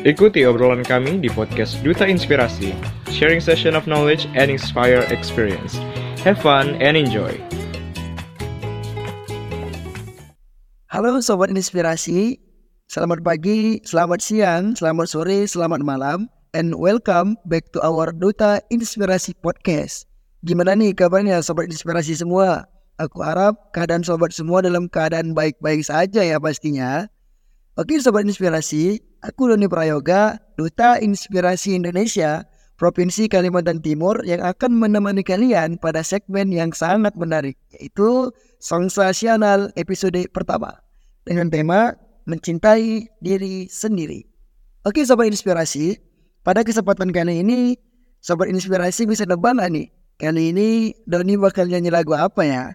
Ikuti obrolan kami di podcast Duta Inspirasi, sharing session of knowledge and inspire experience. Have fun and enjoy. Halo Sobat Inspirasi, selamat pagi, selamat siang, selamat sore, selamat malam, and welcome back to our Duta Inspirasi Podcast. Gimana nih kabarnya Sobat Inspirasi semua? Aku harap keadaan sobat semua dalam keadaan baik-baik saja ya pastinya. Oke Sobat Inspirasi, aku Doni Prayoga, Duta Inspirasi Indonesia, Provinsi Kalimantan Timur yang akan menemani kalian pada segmen yang sangat menarik, yaitu Sensasional episode pertama dengan tema Mencintai Diri Sendiri. Oke Sobat Inspirasi, pada kesempatan kali ini, Sobat Inspirasi bisa nebak nih? Kali ini Doni bakal nyanyi lagu apa ya?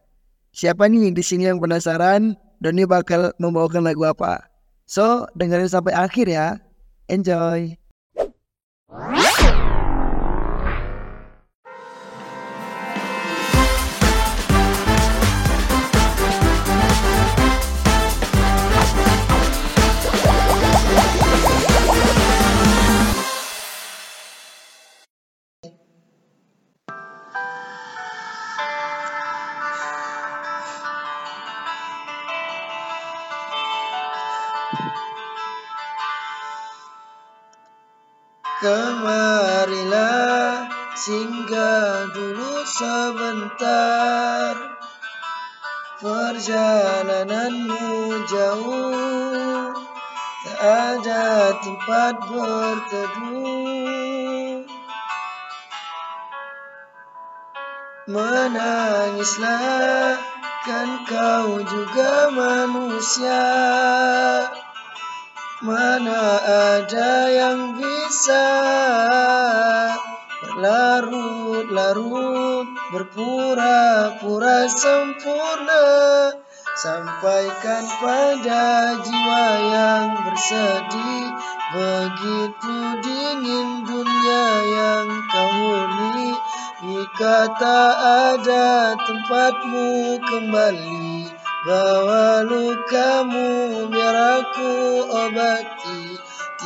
Siapa nih di sini yang penasaran Doni bakal membawakan lagu apa? So, dengerin sampai akhir ya. Enjoy. Singgah dulu sebentar. Perjalananmu jauh. Tak ada tempat berteduh. Menangislah kan kau juga manusia. Mana ada yang bisa berlarut-larut berpura-pura sempurna. Sampaikan pada jiwa yang bersedih Begitu dingin dunia yang kau huni. Jika tak ada tempatmu kembali Bawa lukamu biar aku obati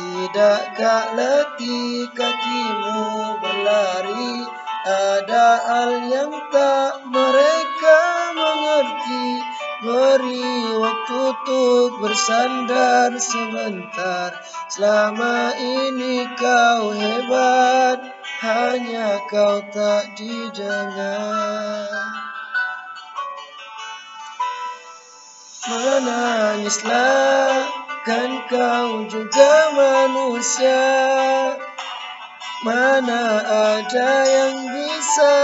Tidakkah letih kakimu berlari. Ada hal yang tak mereka mengerti. Beri waktu untuk bersandar sebentar. Selama ini kau hebat Hanya kau tak didengar. Menangislah kan kau juga manusia. Mana ada yang bisa?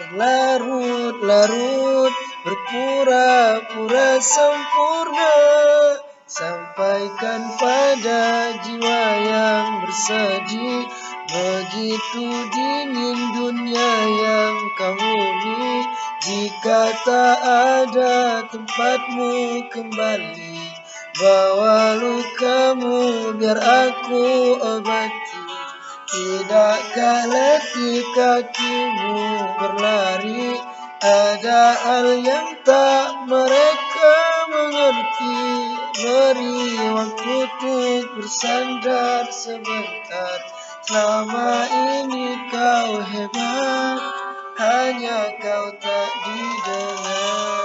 Berlarut-larut berpura-pura sempurna. Sampaikan pada jiwa yang bersedih Begitu dingin dunia yang kau huni Jika tak ada tempatmu kembali Bawa lukamu biar aku obati. Tidakkah letih kakimu berlari? Ada hal yang tak mereka mengerti. Beri waktu untuk bersandar sebentar. Selama ini kau hebat Hanya kau tak didengar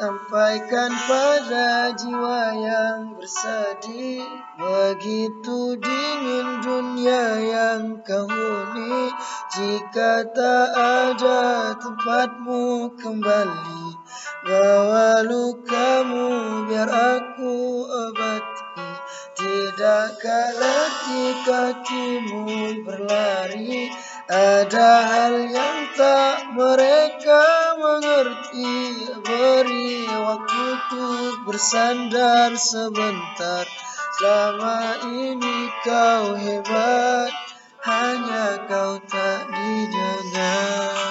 Sampaikan pada jiwa yang bersedih Begitu dingin dunia yang kau huni Jika tak ada tempatmu kembali. Bawa lukamu biar aku obati. Tidakkah letih kakimu berlari Ada hal yang tak mereka mengerti. Beri waktu untuk bersandar sebentar. Selama ini kau hebat Hanya kau tak didengar.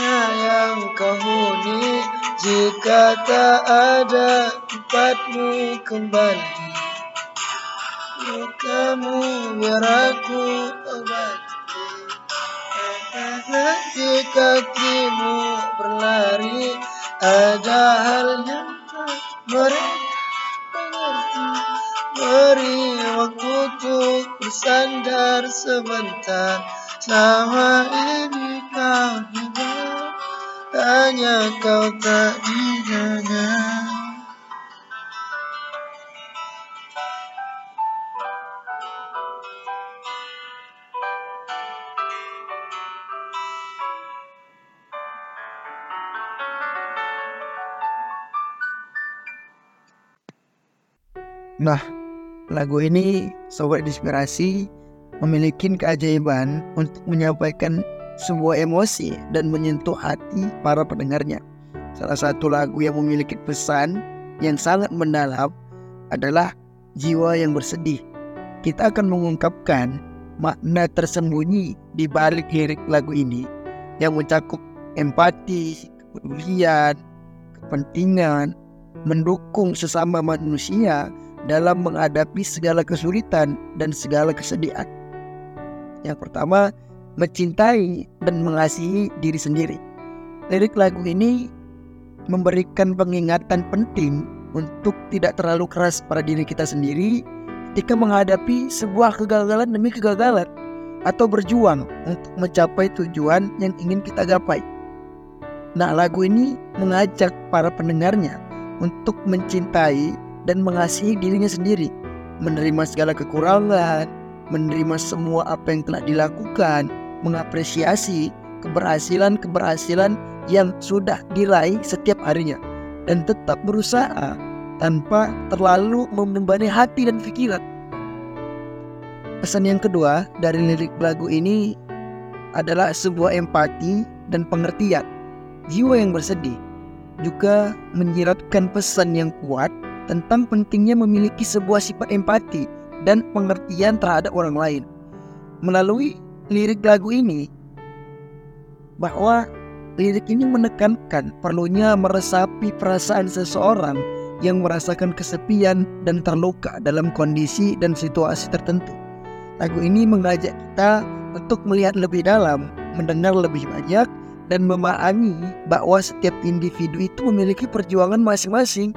Ya yang kau huni Jika tak ada tempatmu kembali. Lukamu biar aku obati Nanti kakimu berlari. Ada hal yang tak mereka mengerti Beri waktu untuk bersandar sebentar. Selama ini kau hidup Hanya kau tak dijaga Nah, lagu ini Sobat Inspirasi memiliki keajaiban untuk menyampaikan sebuah emosi dan menyentuh hati para pendengarnya. Salah satu lagu yang memiliki pesan yang sangat mendalam adalah jiwa yang bersedih. Kita akan mengungkapkan makna tersembunyi di balik lirik lagu ini yang mencakup empati, kepedulian, kepentingan, mendukung sesama manusia dalam menghadapi segala kesulitan dan segala kesedihan. Yang pertama, mencintai dan mengasihi diri sendiri. Lirik lagu ini memberikan pengingatan penting untuk tidak terlalu keras pada diri kita sendiri ketika menghadapi sebuah kegagalan demi kegagalan atau berjuang untuk mencapai tujuan yang ingin kita gapai. Nah, lagu ini mengajak para pendengarnya untuk mencintai dan mengasihi dirinya sendiri, menerima segala kekurangan, menerima semua apa yang telah dilakukan, mengapresiasi keberhasilan-keberhasilan yang sudah diraih setiap harinya, dan tetap berusaha tanpa terlalu membebani hati dan pikiran. Pesan yang kedua dari lirik lagu ini adalah sebuah empati dan pengertian. Jiwa yang bersedih juga menyiratkan pesan yang kuat tentang pentingnya memiliki sebuah sifat empati dan pengertian terhadap orang lain. Melalui lirik lagu ini, bahwa lirik ini menekankan perlunya meresapi perasaan seseorang yang merasakan kesepian dan terluka dalam kondisi dan situasi tertentu. Lagu ini mengajak kita untuk melihat lebih dalam, mendengar lebih banyak, dan memahami bahwa setiap individu itu memiliki perjuangan masing-masing.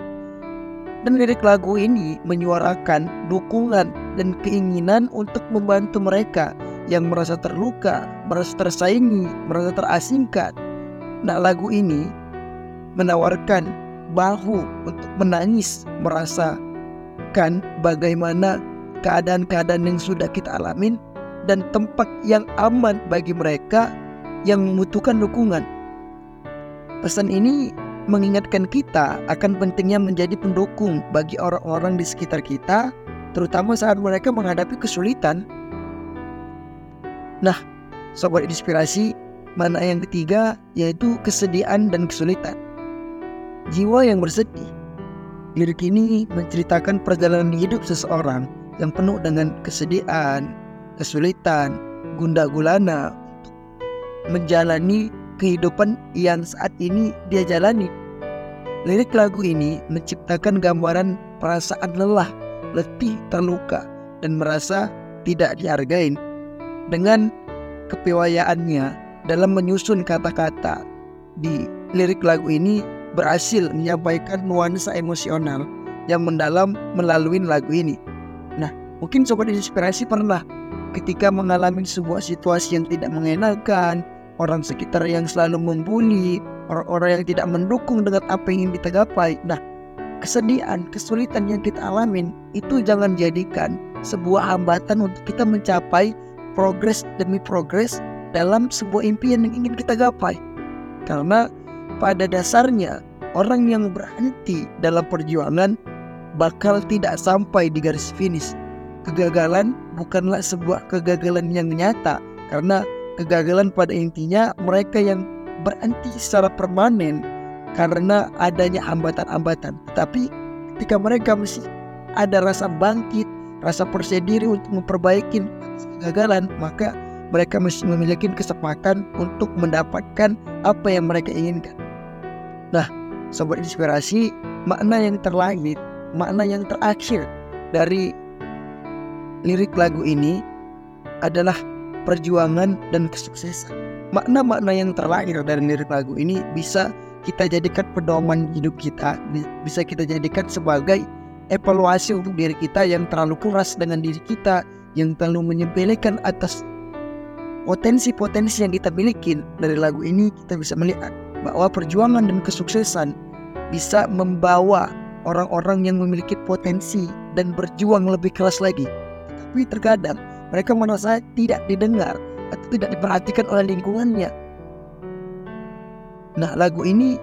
Dan lirik lagu ini menyuarakan dukungan dan keinginan untuk membantu mereka yang merasa terluka, merasa tersaingi, merasa terasingkan. Nah, lagu ini menawarkan bahu untuk menangis, merasakan bagaimana keadaan-keadaan yang sudah kita alamin dan tempat yang aman bagi mereka yang membutuhkan dukungan. Pesan ini mengingatkan kita akan pentingnya menjadi pendukung bagi orang-orang di sekitar kita, terutama saat mereka menghadapi kesulitan. Nah, sobat inspirasi, mana yang ketiga yaitu kesedihan dan kesulitan. Jiwa yang bersedih. Lirik ini menceritakan perjalanan hidup seseorang yang penuh dengan kesedihan, kesulitan, gundah gulana menjalani kehidupan yang saat ini dia jalani. Lirik lagu ini menciptakan gambaran perasaan lelah, letih, terluka, dan merasa tidak dihargai. Dengan kepiawayaannya dalam menyusun kata-kata di lirik lagu ini berhasil menyampaikan nuansa emosional yang mendalam melalui lagu ini. Nah, mungkin sobat inspirasi pernah ketika mengalami sebuah situasi yang tidak mengenakan, orang sekitar yang selalu membuli, orang-orang yang tidak mendukung dengan apa yang ingin kita gapai. Nah, kesedihan, kesulitan yang kita alamin itu jangan jadikan sebuah hambatan untuk kita mencapai progres demi progres dalam sebuah impian yang ingin kita gapai. Karena pada dasarnya orang yang berhenti dalam perjuangan bakal tidak sampai di garis finish. Kegagalan bukanlah sebuah kegagalan yang nyata karena kegagalan pada intinya mereka yang berhenti secara permanen karena adanya hambatan-hambatan. Tetapi ketika mereka masih ada rasa bangkit, rasa percaya diri untuk memperbaiki kegagalan, maka mereka masih memiliki kesempatan untuk mendapatkan apa yang mereka inginkan. Nah, sobat inspirasi, makna yang terlahir, makna yang terakhir dari lirik lagu ini adalah perjuangan dan kesuksesan. Makna-makna yang terlahir dari lirik lagu ini bisa kita jadikan pedoman hidup kita, bisa kita jadikan sebagai evaluasi untuk diri kita yang terlalu keras dengan diri kita, yang terlalu menyepelekan atas potensi-potensi yang kita miliki dari lagu ini kita bisa melihat bahwa perjuangan dan kesuksesan bisa membawa orang-orang yang memiliki potensi dan berjuang lebih keras lagi. Tapi terkadang mereka merasa tidak didengar atau tidak diperhatikan oleh lingkungannya. Nah, lagu ini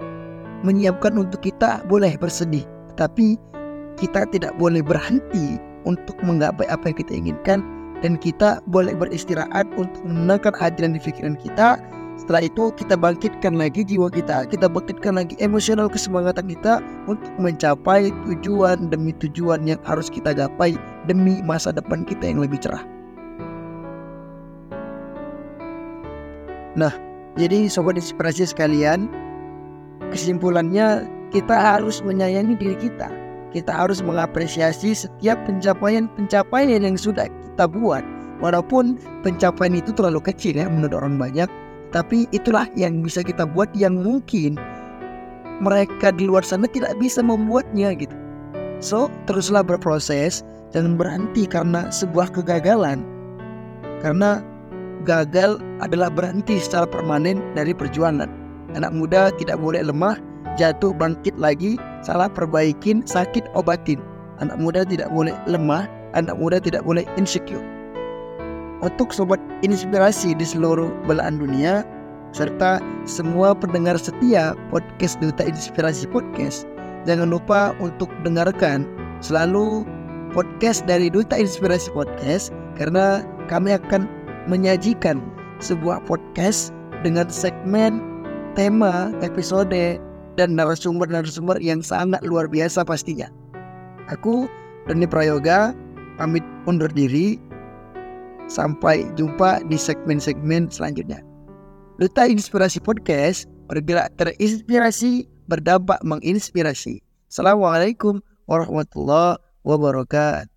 menyiapkan untuk kita boleh bersedih, tapi kita tidak boleh berhenti untuk menggapai apa yang kita inginkan dan kita boleh beristirahat untuk menenangkan hati dan pikiran kita. Setelah itu kita bangkitkan lagi jiwa kita, kita bangkitkan lagi emosional kesemangatan kita untuk mencapai tujuan demi tujuan yang harus kita gapai demi masa depan kita yang lebih cerah. Nah, jadi sobat inspirasi sekalian, kesimpulannya kita harus menyayangi diri kita. Kita harus mengapresiasi setiap pencapaian-pencapaian yang sudah kita buat. Walaupun pencapaian itu terlalu kecil ya menurut orang banyak, tapi itulah yang bisa kita buat yang mungkin mereka di luar sana tidak bisa membuatnya gitu. So, teruslah berproses, jangan berhenti karena sebuah kegagalan. Karena gagal adalah berhenti secara permanen dari perjuangan. Anak muda tidak boleh lemah, jatuh bangkit lagi, salah perbaikin, sakit obatin. Anak muda tidak boleh lemah, anak muda tidak boleh insecure. Untuk sobat inspirasi di seluruh belahan dunia, serta semua pendengar setia podcast Duta Inspirasi Podcast, jangan lupa untuk dengarkan selalu podcast dari Duta Inspirasi Podcast karena kami akan menyajikan sebuah podcast dengan segmen, tema, episode, dan narasumber-narasumber yang sangat luar biasa pastinya. Aku, Doni Prayoga, pamit undur diri. Sampai jumpa di segmen-segmen selanjutnya. Duta Inspirasi Podcast bergerak terinspirasi, berdampak menginspirasi. Assalamualaikum warahmatullahi wabarakatuh.